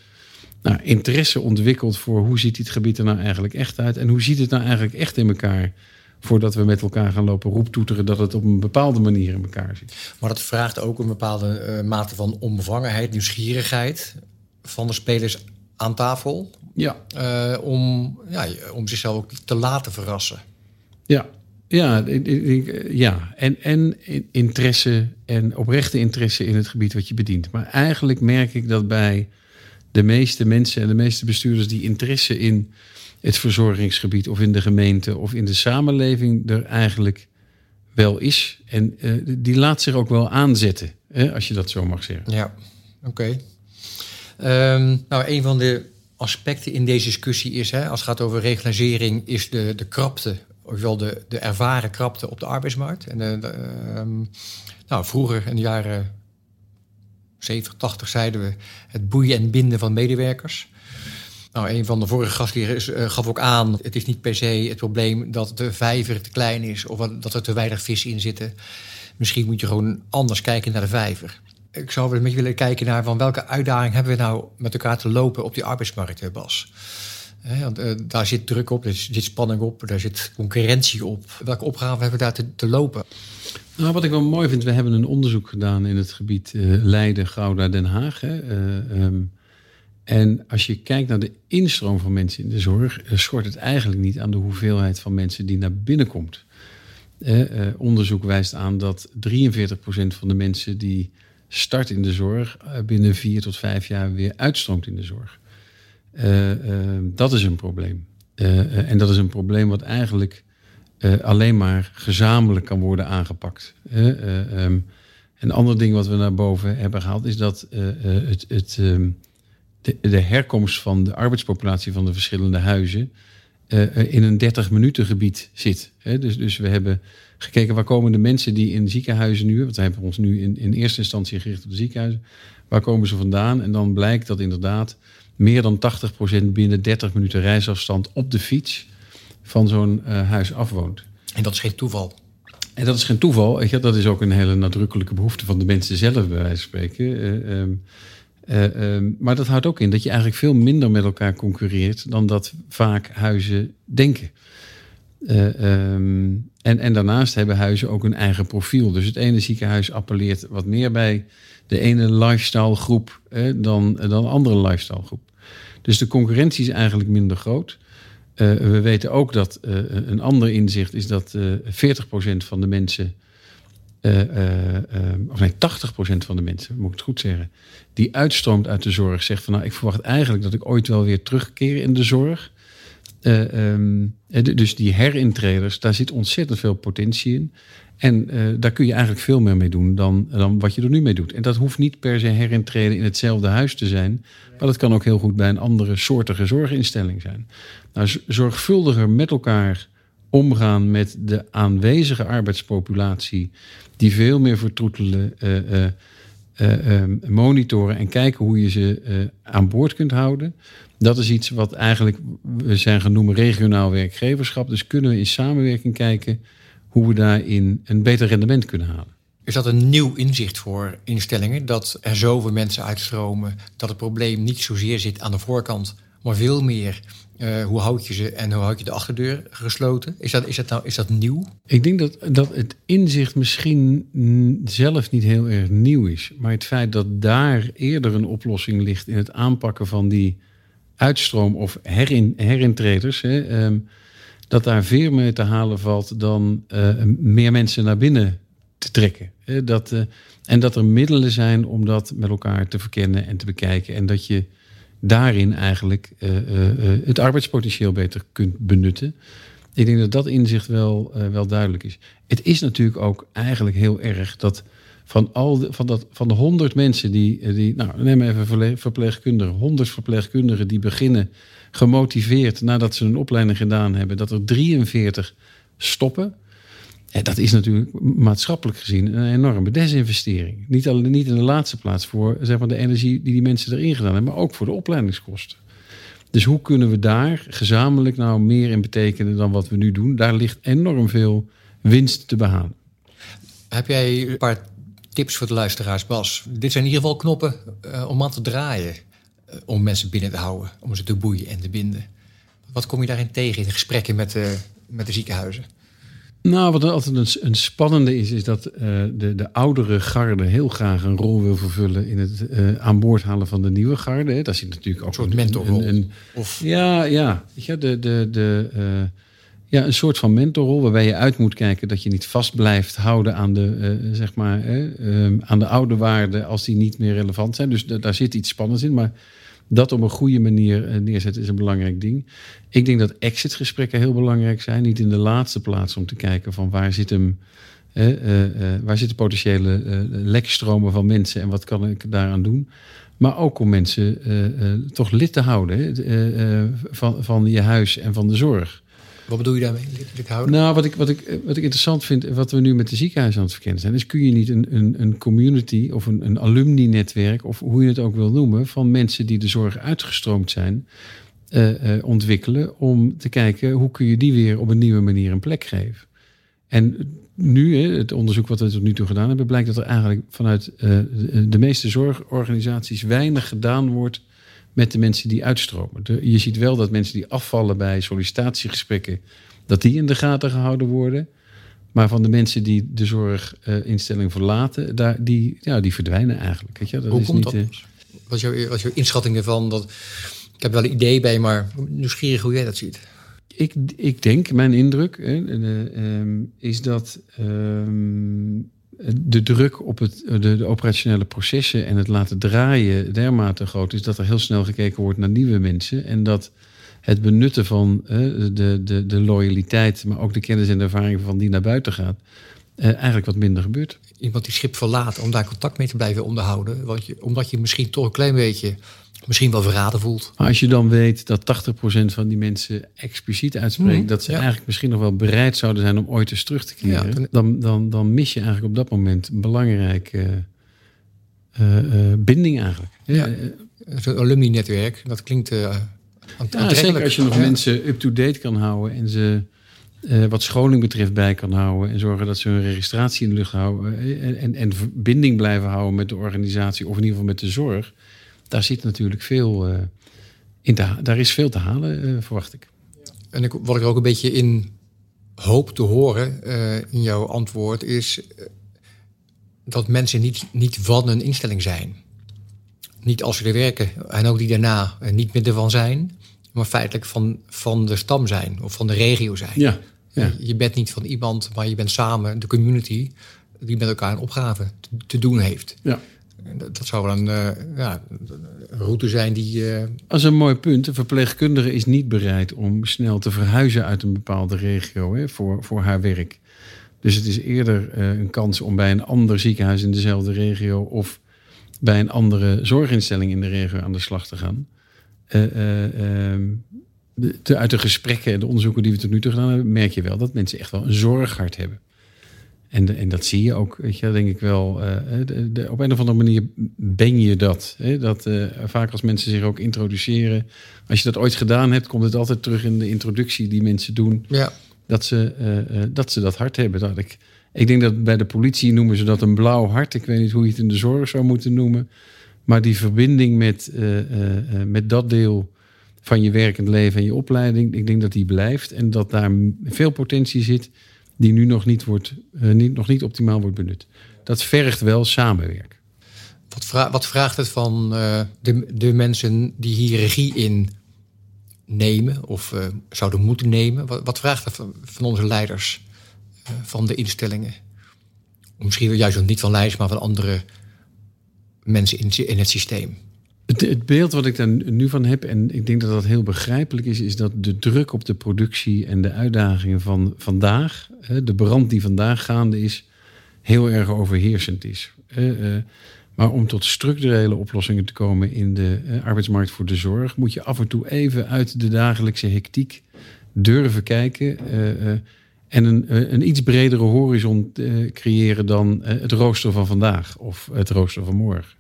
nou, interesse ontwikkelt voor hoe ziet dit gebied er nou eigenlijk echt uit en hoe ziet het nou eigenlijk echt in elkaar voordat we met elkaar gaan lopen roeptoeteren dat het op een bepaalde manier in elkaar zit. Maar dat vraagt ook een bepaalde uh, mate van onbevangenheid, nieuwsgierigheid van de spelers aan tafel. Ja. Uh, om, ja, om zichzelf ook te laten verrassen. Ja, ja, ja. En, en interesse en oprechte interesse in het gebied wat je bedient. Maar eigenlijk merk ik dat bij de meeste mensen en de meeste bestuurders die interesse in het verzorgingsgebied of in de gemeente of in de samenleving er eigenlijk wel is. En uh, die laat zich ook wel aanzetten, hè, als je dat zo mag zeggen. Ja, oké. Um, nou, een van de aspecten in deze discussie is, hè, als het gaat over regionalisering, is de, de krapte of wel de, de ervaren krapte op de arbeidsmarkt. En de, ehm, nou, vroeger in de jaren 70, 80 zeiden we het boeien en binden van medewerkers. Nou, een van de vorige gasten uh, gaf ook aan: het is niet per se het probleem dat de vijver te klein is of dat er te weinig vis in zitten. Misschien moet je gewoon anders kijken naar de vijver. Ik zou wel met je willen kijken naar van welke uitdaging hebben we nou met elkaar te lopen op die arbeidsmarkt, Bas. Uh, daar zit druk op, er zit spanning op, daar zit concurrentie op. Welke opgave hebben we daar te, te lopen? Nou, wat ik wel mooi vind, we hebben een onderzoek gedaan in het gebied uh, Leiden, Gouda, Den Haag. Hè. Uh, um, en als je kijkt naar de instroom van mensen in de zorg, schort het eigenlijk niet aan de hoeveelheid van mensen die naar binnen komt. onderzoek wijst aan dat 43% van de mensen die start in de zorg binnen vier tot vijf jaar weer uitstroomt in de zorg. Ehm, dat is een probleem. en dat is een probleem wat eigenlijk alleen maar gezamenlijk kan worden aangepakt. Um, een ander ding wat we naar boven hebben gehaald is dat het, het, um, de, herkomst van de arbeidspopulatie van de verschillende huizen in een 30 minuten gebied zit. Dus, dus we hebben gekeken waar komen de mensen die in ziekenhuizen nu, want we hebben ons nu in, in eerste instantie gericht op de ziekenhuizen, waar komen ze vandaan? En dan blijkt dat inderdaad meer dan 80% binnen 30 minuten reisafstand op de fiets van zo'n uh, huis afwoont. En dat is geen toeval. En dat is geen toeval. Je, dat is ook een hele nadrukkelijke behoefte van de mensen zelf, bij wijze van spreken. Uh, um, uh, um, maar dat houdt ook in dat je eigenlijk veel minder met elkaar concurreert dan dat vaak huizen denken. Um, en, en daarnaast hebben huizen ook een eigen profiel. Dus het ene ziekenhuis appelleert wat meer bij de ene lifestyle groep dan, dan de andere lifestyle groep. Dus de concurrentie is eigenlijk minder groot. Uh, we weten ook dat uh, een ander inzicht is dat uh, 40% van de mensen, of nee, 80% van de mensen, moet ik het goed zeggen, die uitstroomt uit de zorg, zegt van nou, ik verwacht eigenlijk dat ik ooit wel weer terugkeer in de zorg. Um, dus die herintreders, daar zit ontzettend veel potentie in. En uh, daar kun je eigenlijk veel meer mee doen dan, dan wat je er nu mee doet. En dat hoeft niet per se herintreden in hetzelfde huis te zijn. Maar dat kan ook heel goed bij een andere soortige zorginstelling zijn. Nou, zorgvuldiger met elkaar omgaan met de aanwezige arbeidspopulatie. Die veel meer vertroetelen, monitoren en kijken hoe je ze aan boord kunt houden. Dat is iets wat eigenlijk we zijn genoemd regionaal werkgeverschap. Dus kunnen we in samenwerking kijken hoe we daarin een beter rendement kunnen halen. Is dat een nieuw inzicht voor instellingen? Dat er zoveel mensen uitstromen, dat het probleem niet zozeer zit aan de voorkant, maar veel meer uh, hoe houd je ze en hoe houd je de achterdeur gesloten? Is dat, is dat, nou, is dat nieuw? Ik denk dat, dat het inzicht misschien zelf niet heel erg nieuw is. Maar het feit dat daar eerder een oplossing ligt in het aanpakken van die uitstroom of herin, herintreders. Hè, um, dat daar veel meer te halen valt dan uh, meer mensen naar binnen te trekken. Dat, uh, en dat er middelen zijn om dat met elkaar te verkennen en te bekijken. En dat je daarin eigenlijk uh, het arbeidspotentieel beter kunt benutten. Ik denk dat dat inzicht wel, wel duidelijk is. Het is natuurlijk ook eigenlijk heel erg dat van, al de, van, dat, van de honderd mensen die, die. Nou, neem even verpleegkundigen. honderd verpleegkundigen die beginnen gemotiveerd nadat ze een opleiding gedaan hebben, dat er 43 stoppen. En dat is natuurlijk maatschappelijk gezien een enorme desinvestering. Niet, alleen, niet in de laatste plaats voor zeg maar, de energie die die mensen erin gedaan hebben, maar ook voor de opleidingskosten. Dus hoe kunnen we daar gezamenlijk nou meer in betekenen dan wat we nu doen? Daar ligt enorm veel winst te behalen. Heb jij een paar tips voor de luisteraars, Bas? Dit zijn in ieder geval knoppen uh, om aan te draaien. Eh, om mensen binnen te houden, om ze te boeien en te binden. Wat kom je daarin tegen in de gesprekken met de, met de ziekenhuizen? Nou, wat altijd een, een spannende is, is dat uh, de, de oudere garde heel graag een rol wil vervullen in het uh, aan boord halen van de nieuwe garde. Hè. Daar zit natuurlijk ook een soort mentorrol. Een, een, of... Ja, ja. Ja, de, de, de, uh, ja, een soort van mentorrol waarbij je uit moet kijken dat je niet vast blijft houden aan de, zeg maar, aan de oude waarden als die niet meer relevant zijn. Dus daar zit iets spannends in. Maar dat op een goede manier eh, neerzetten is een belangrijk ding. Ik denk dat exitgesprekken heel belangrijk zijn. Niet in de laatste plaats om te kijken van waar zit hem... Uh, waar zitten potentiële lekstromen van mensen en wat kan ik daaraan doen? Maar ook om mensen toch lid te houden van, van je huis en van de zorg. Wat bedoel je daarmee? Nou, wat ik, wat, ik, wat ik interessant vind, wat we nu met de ziekenhuizen aan het verkennen zijn, is kun je niet een, een, een community of een, een alumni-netwerk, of hoe je het ook wil noemen, van mensen die de zorg uitgestroomd zijn, uh, uh, ontwikkelen om te kijken hoe kun je die weer op een nieuwe manier een plek geven. En nu, het onderzoek wat we tot nu toe gedaan hebben, blijkt dat er eigenlijk vanuit de meeste zorgorganisaties weinig gedaan wordt met de mensen die uitstromen. je ziet wel dat mensen die afvallen bij sollicitatiegesprekken, dat die in de gaten gehouden worden. Maar van de mensen die de zorginstelling verlaten, daar, die, ja, die verdwijnen eigenlijk. Weet je? Dat Hoe is komt niet, dat? Wat is, jouw, wat is jouw inschatting ervan? Dat, ik heb wel een idee bij, maar nieuwsgierig hoe jij dat ziet. Ik, ik denk, mijn indruk hè, uh, is dat ehm, de druk op het, de, de, operationele processen en het laten draaien dermate groot is dat er heel snel gekeken wordt naar nieuwe mensen. En dat het benutten van de, de, de loyaliteit, maar ook de kennis en de ervaring van die naar buiten gaat, uh, eigenlijk wat minder gebeurt. Iemand die schip verlaat om daar contact mee te blijven onderhouden, want je, omdat je misschien toch een klein beetje misschien wel verraden voelt. Maar als je dan weet dat 80% van die mensen expliciet uitspreken mhm, dat ze eigenlijk misschien nog wel bereid zouden zijn om ooit eens terug te keren, dan, dan, dan mis je eigenlijk op dat moment een belangrijke uh, uh, binding eigenlijk. Ja, zo'n alumni-netwerk, dat klinkt uh, ja, zeker als je nog mensen up-to-date kan houden en ze wat scholing betreft bij kan houden en zorgen dat ze hun registratie in de lucht houden en, en, en verbinding blijven houden met de organisatie of in ieder geval met de zorg daar zit natuurlijk veel uh, in te, daar is veel te halen, uh, verwacht ik. En ik, wat ik er ook een beetje in hoop te horen uh, in jouw antwoord is dat mensen niet, niet van een instelling zijn. Niet als ze er werken en ook die daarna niet meer ervan zijn, maar feitelijk van, van de stam zijn of van de regio zijn. Ja, ja. Je bent niet van iemand, maar je bent samen de community die met elkaar een opgave te, te doen heeft. Ja. Dat zou wel een, uh, ja, route zijn die. Uh... Dat is een mooi punt. Een verpleegkundige is niet bereid om snel te verhuizen uit een bepaalde regio hè, voor, voor haar werk. Dus het is eerder uh, een kans om bij een ander ziekenhuis in dezelfde regio of bij een andere zorginstelling in de regio aan de slag te gaan. Ehm, uit de gesprekken en de onderzoeken die we tot nu toe gedaan hebben, merk je wel dat mensen echt wel een zorghart hebben. En, en dat zie je ook, weet je, denk ik wel. Uh, de, op een of andere manier ben je dat. Hè? dat uh, vaak als mensen zich ook introduceren. Als je dat ooit gedaan hebt, komt het altijd terug in de introductie die mensen doen. Ja. Dat, ze, uh, dat ze dat hart hebben. Dat ik, ik denk dat bij de politie noemen ze dat een blauw hart. Ik weet niet hoe je het in de zorg zou moeten noemen. Maar die verbinding met, met dat deel van je werkend leven en je opleiding, ik denk dat die blijft. En dat daar veel potentie zit die nu nog niet, wordt, uh, niet, nog niet optimaal wordt benut. Dat vergt wel samenwerken. Wat, wat vraagt het van uh, de, de mensen die hier regie in nemen of uh, zouden moeten nemen? Wat, wat vraagt het van, van onze leiders van de instellingen? Misschien juist niet van leiders, maar van andere mensen in, in het systeem. Het, beeld wat ik daar nu van heb, en ik denk dat dat heel begrijpelijk is, is dat de druk op de productie en de uitdagingen van vandaag, de brand die vandaag gaande is, heel erg overheersend is. Eh, maar om tot structurele oplossingen te komen in de eh, arbeidsmarkt voor de zorg, moet je af en toe even uit de dagelijkse hectiek durven kijken. Eh, en een, een iets bredere horizon creëren dan het rooster van vandaag of het rooster van morgen.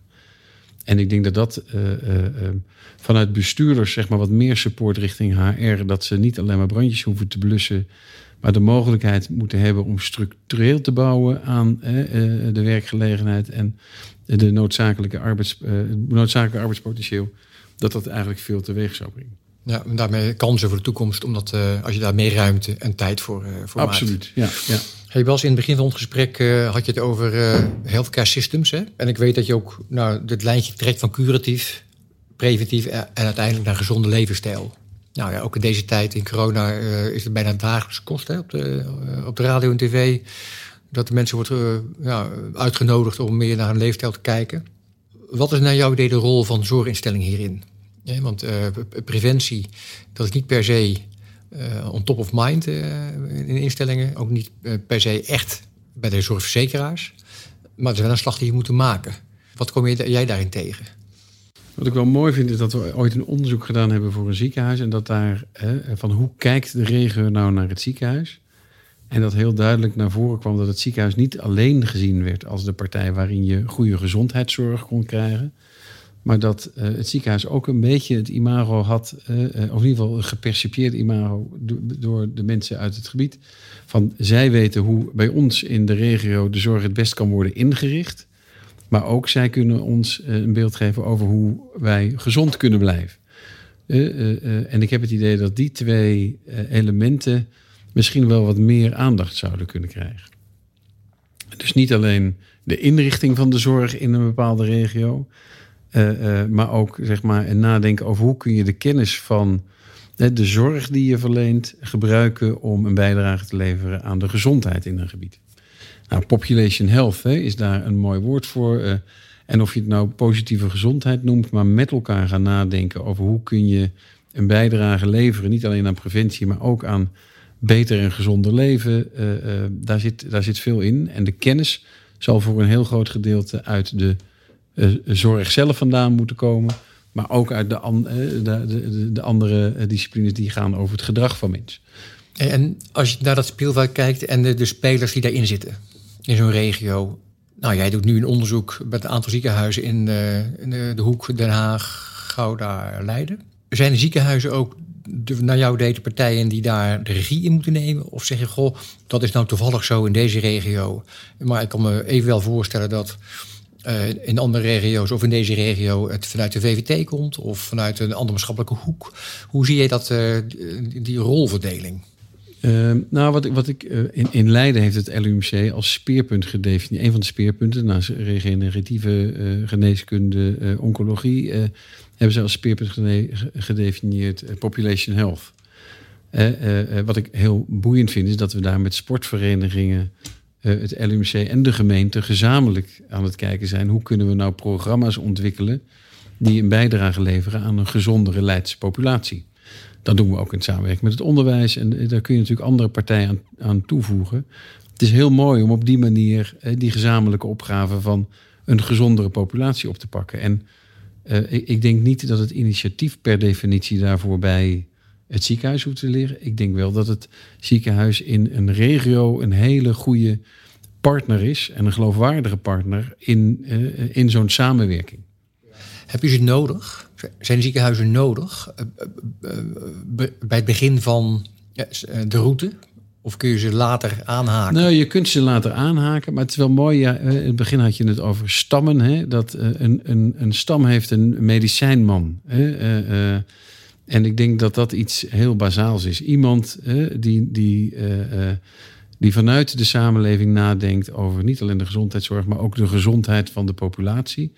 En ik denk dat dat uh, uh, vanuit bestuurders zeg maar, wat meer support richting HR, dat ze niet alleen maar brandjes hoeven te blussen, maar de mogelijkheid moeten hebben om structureel te bouwen aan de werkgelegenheid en de noodzakelijke, arbeids, noodzakelijke arbeidspotentieel, dat dat eigenlijk veel teweeg zou brengen. Ja, en daarmee kansen voor de toekomst, omdat als je daar meer ruimte en tijd voor, voor Absoluut, ja. ja. Hey Bas, in het begin van ons gesprek uh, had je het over uh, healthcare systems. Hè? En ik weet dat je ook nou, dit lijntje trekt van curatief, preventief en uiteindelijk naar gezonde levensstijl. Nou ja, ook in deze tijd in corona uh, is het bijna dagelijks kost hè, op, de, op de radio en tv. Dat de mensen wordt ja, uitgenodigd om meer naar hun leefstijl te kijken. Wat is naar jouw idee de rol van zorginstelling hierin? Ja, want preventie, dat is niet per se uh, on top of mind uh, in instellingen. Ook niet uh, per se echt bij de zorgverzekeraars. Maar het is wel een slag die je moet maken. Wat kom je, jij daarin tegen? Wat ik wel mooi vind is dat we ooit een onderzoek gedaan hebben voor een ziekenhuis. En dat daar van hoe kijkt de regio nou naar het ziekenhuis? En dat heel duidelijk naar voren kwam dat het ziekenhuis niet alleen gezien werd als de partij waarin je goede gezondheidszorg kon krijgen. Maar dat uh, het ziekenhuis ook een beetje het imago had, uh, of in ieder geval een gepercipieerd imago door de mensen uit het gebied. Van zij weten hoe bij ons in de regio de zorg het best kan worden ingericht. Maar ook zij kunnen ons een beeld geven over hoe wij gezond kunnen blijven. en ik heb het idee dat die twee elementen misschien wel wat meer aandacht zouden kunnen krijgen. Dus niet alleen de inrichting van de zorg in een bepaalde regio, uh, maar ook zeg maar, nadenken over hoe kun je de kennis van de zorg die je verleent gebruiken om een bijdrage te leveren aan de gezondheid in een gebied. Nou, population health hè, is daar een mooi woord voor. Uh, en of je het nou positieve gezondheid noemt, maar met elkaar gaan nadenken over hoe kun je een bijdrage leveren, niet alleen aan preventie, maar ook aan beter en gezonder leven. Daar, zit, daar zit veel in. En de kennis zal voor een heel groot gedeelte uit de zorg zelf vandaan moeten komen. Maar ook uit de, de, de, de andere disciplines die gaan over het gedrag van mensen. En als je naar dat speelveld kijkt en de, de spelers die daarin zitten, in zo'n regio. Nou, jij doet nu een onderzoek met een aantal ziekenhuizen in de, in de, hoek Den Haag, Gouda, Leiden. Zijn de ziekenhuizen ook de, naar jouw date partijen die daar de regie in moeten nemen? Of zeg je, goh, dat is nou toevallig zo in deze regio. Maar ik kan me even wel voorstellen dat uh, in andere regio's of in deze regio het vanuit de VVT komt of vanuit een andere maatschappelijke hoek. Hoe zie je dat, uh, die rolverdeling? Uh, nou, wat ik, wat ik in, in Leiden heeft het LUMC als speerpunt gedefinieerd. Een van de speerpunten, naast regeneratieve uh, geneeskunde, oncologie, hebben ze als speerpunt gedefinieerd population health. wat ik heel boeiend vind, is dat we daar met sportverenigingen, het LUMC en de gemeente gezamenlijk aan het kijken zijn. Hoe kunnen we nou programma's ontwikkelen die een bijdrage leveren aan een gezondere Leidse populatie? Dat doen we ook in samenwerking met het onderwijs. En daar kun je natuurlijk andere partijen aan, toevoegen. Het is heel mooi om op die manier die gezamenlijke opgave van een gezondere populatie op te pakken. En ik, ik, denk niet dat het initiatief per definitie daarvoor bij het ziekenhuis hoeft te liggen. Ik denk wel dat het ziekenhuis in een regio een hele goede partner is en een geloofwaardige partner in, uh, in zo'n samenwerking. Heb je ze nodig? Zijn ziekenhuizen nodig eh, eh, bij het begin van eh, de route? Of kun je ze later aanhaken? Nou, je kunt ze later aanhaken, maar het is wel mooi. Ja, in het begin had je het over stammen. Hè? Dat een, een, een stam heeft een medicijnman. Hè? En ik denk dat dat iets heel bazaals is. Iemand die, die die vanuit de samenleving nadenkt over niet alleen de gezondheidszorg, maar ook de gezondheid van de populatie.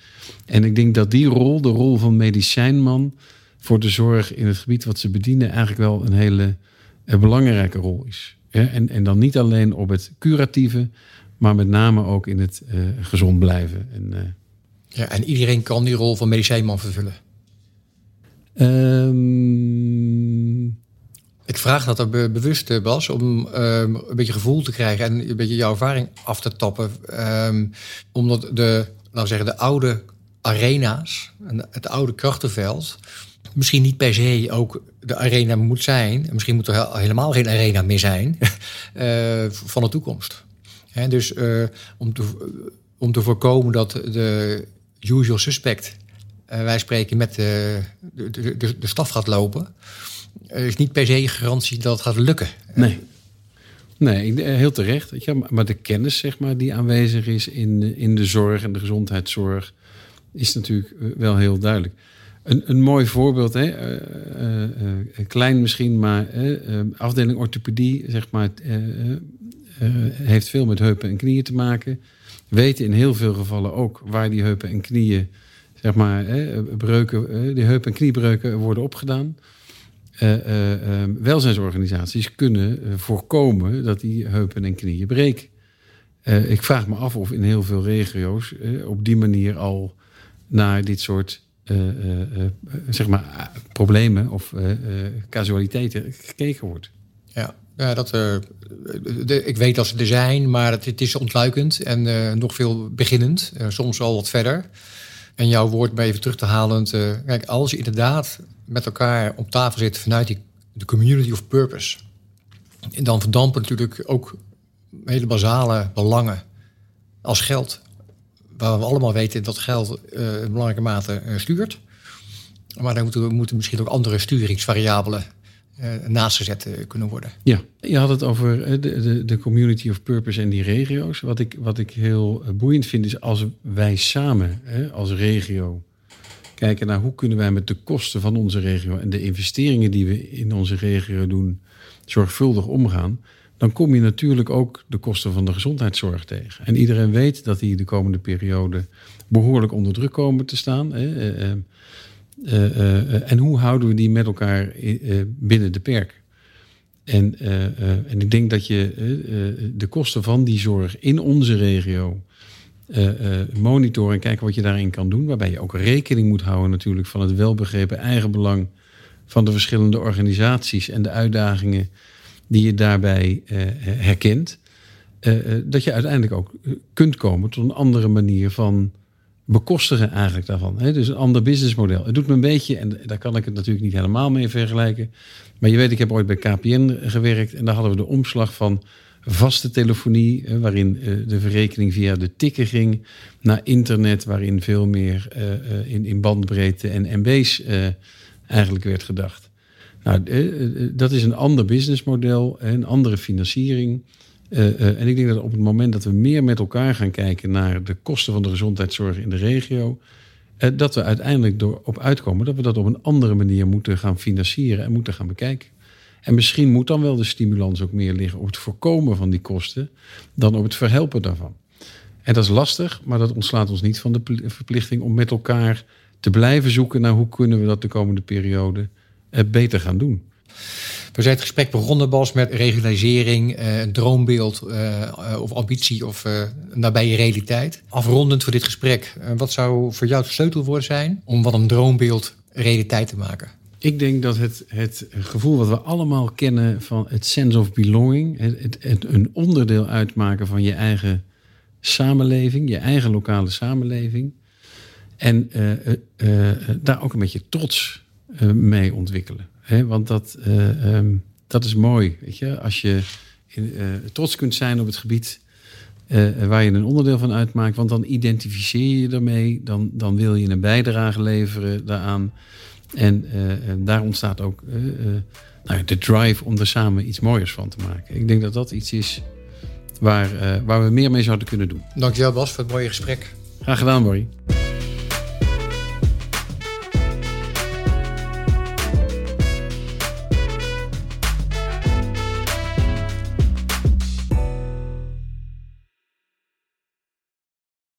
En ik denk dat die rol, de rol van medicijnman voor de zorg in het gebied wat ze bedienen, eigenlijk wel een hele een belangrijke rol is. en, en dan niet alleen op het curatieve, maar met name ook in het gezond blijven. En, ja, en iedereen kan die rol van medicijnman vervullen? Um, ik vraag dat er bewust, eh, Bas, om um, een beetje gevoel te krijgen en een beetje jouw ervaring af te tappen. Um, omdat de, laten we zeggen, de oude arena's, het oude krachtenveld, misschien niet per se ook de arena moet zijn. Misschien moet er helemaal geen arena meer zijn uh, van de toekomst. He, dus uh, om, te, om te voorkomen dat de usual suspect, wij spreken, met de, de, de, de staf gaat lopen er is niet per se garantie dat het gaat lukken. Nee. Nee, eh, heel terecht. Maar de kennis zeg maar, die aanwezig is in, in de zorg en de gezondheidszorg is natuurlijk eh, wel heel duidelijk. Een, een mooi voorbeeld, hè? Klein misschien, maar afdeling orthopedie zeg maar, heeft veel met heupen en knieën te maken. Weten in heel veel gevallen ook waar die heupen en knieën, zeg maar, breuken, die heupen en kniebreuken worden opgedaan uh, welzijnsorganisaties kunnen voorkomen dat die heupen en knieën breken. ik vraag me af of in heel veel regio's op die manier al naar dit soort zeg maar, problemen of casualiteiten gekeken wordt. Ja, ja dat, de, ik weet dat ze er zijn, maar het, het is ontluikend en nog veel beginnend. soms al wat verder. En jouw woord maar even terug te halen. kijk, als je inderdaad met elkaar op tafel zitten vanuit die, de community of purpose. En dan verdampen natuurlijk ook hele basale belangen als geld. Waar we allemaal weten dat geld uh, in belangrijke mate uh, stuurt. Maar dan moeten, moeten misschien ook andere sturingsvariabelen uh, naast gezet kunnen worden. Ja, je had het over de, de, de, community of purpose en die regio's. Wat ik, wat ik heel boeiend vind is als wij samen als regio kijken naar hoe kunnen wij met de kosten van onze regio en de investeringen die we in onze regio doen zorgvuldig omgaan, dan kom je natuurlijk ook de kosten van de gezondheidszorg tegen. En iedereen weet dat die de komende periode behoorlijk onder druk komen te staan. Hè. Uh, uh, en hoe houden we die met elkaar binnen de perk? En, en ik denk dat je de kosten van die zorg in onze regio monitoren en kijken wat je daarin kan doen. Waarbij je ook rekening moet houden natuurlijk van het welbegrepen eigenbelang van de verschillende organisaties en de uitdagingen die je daarbij herkent, dat je uiteindelijk ook kunt komen tot een andere manier van bekostigen eigenlijk daarvan. Hè? Dus een ander businessmodel. Het doet me een beetje, en daar kan ik het natuurlijk niet helemaal mee vergelijken, maar je weet, ik heb ooit bij KPN gewerkt en daar hadden we de omslag van vaste telefonie, waarin de verrekening via de tikken ging, naar internet, waarin veel meer in, in bandbreedte en MB's eigenlijk werd gedacht. Nou, eh, eh, dat is een ander businessmodel, een andere financiering. Uh, en ik denk dat op het moment dat we meer met elkaar gaan kijken naar de kosten van de gezondheidszorg in de regio, uh, dat we uiteindelijk door op uitkomen dat we dat op een andere manier moeten gaan financieren en moeten gaan bekijken. En misschien moet dan wel de stimulans ook meer liggen op het voorkomen van die kosten dan op het verhelpen daarvan. En dat is lastig, maar dat ontslaat ons niet van de verplichting om met elkaar te blijven zoeken naar hoe kunnen we dat de komende periode beter gaan doen. We zijn het gesprek begonnen, Bas, met regionalisering, eh, een droombeeld uh, of ambitie of uh, nabije realiteit. Afrondend voor dit gesprek, wat zou voor jou het sleutelwoord zijn om wat een droombeeld realiteit te maken? Ik denk dat het, het gevoel wat we allemaal kennen van het sense of belonging, het, het, een onderdeel uitmaken van je eigen samenleving, je eigen lokale samenleving. En daar ook een beetje trots mee ontwikkelen. Want dat, uh, um, dat is mooi. Weet je? Als je in, uh, trots kunt zijn op het gebied waar je een onderdeel van uitmaakt, want dan identificeer je ermee, dan, dan wil je een bijdrage leveren daaraan. En daar ontstaat ook nou, de drive om er samen iets mooiers van te maken. Ik denk dat dat iets is waar, waar we meer mee zouden kunnen doen. Dankjewel Bas voor het mooie gesprek. Graag gedaan, Borrie.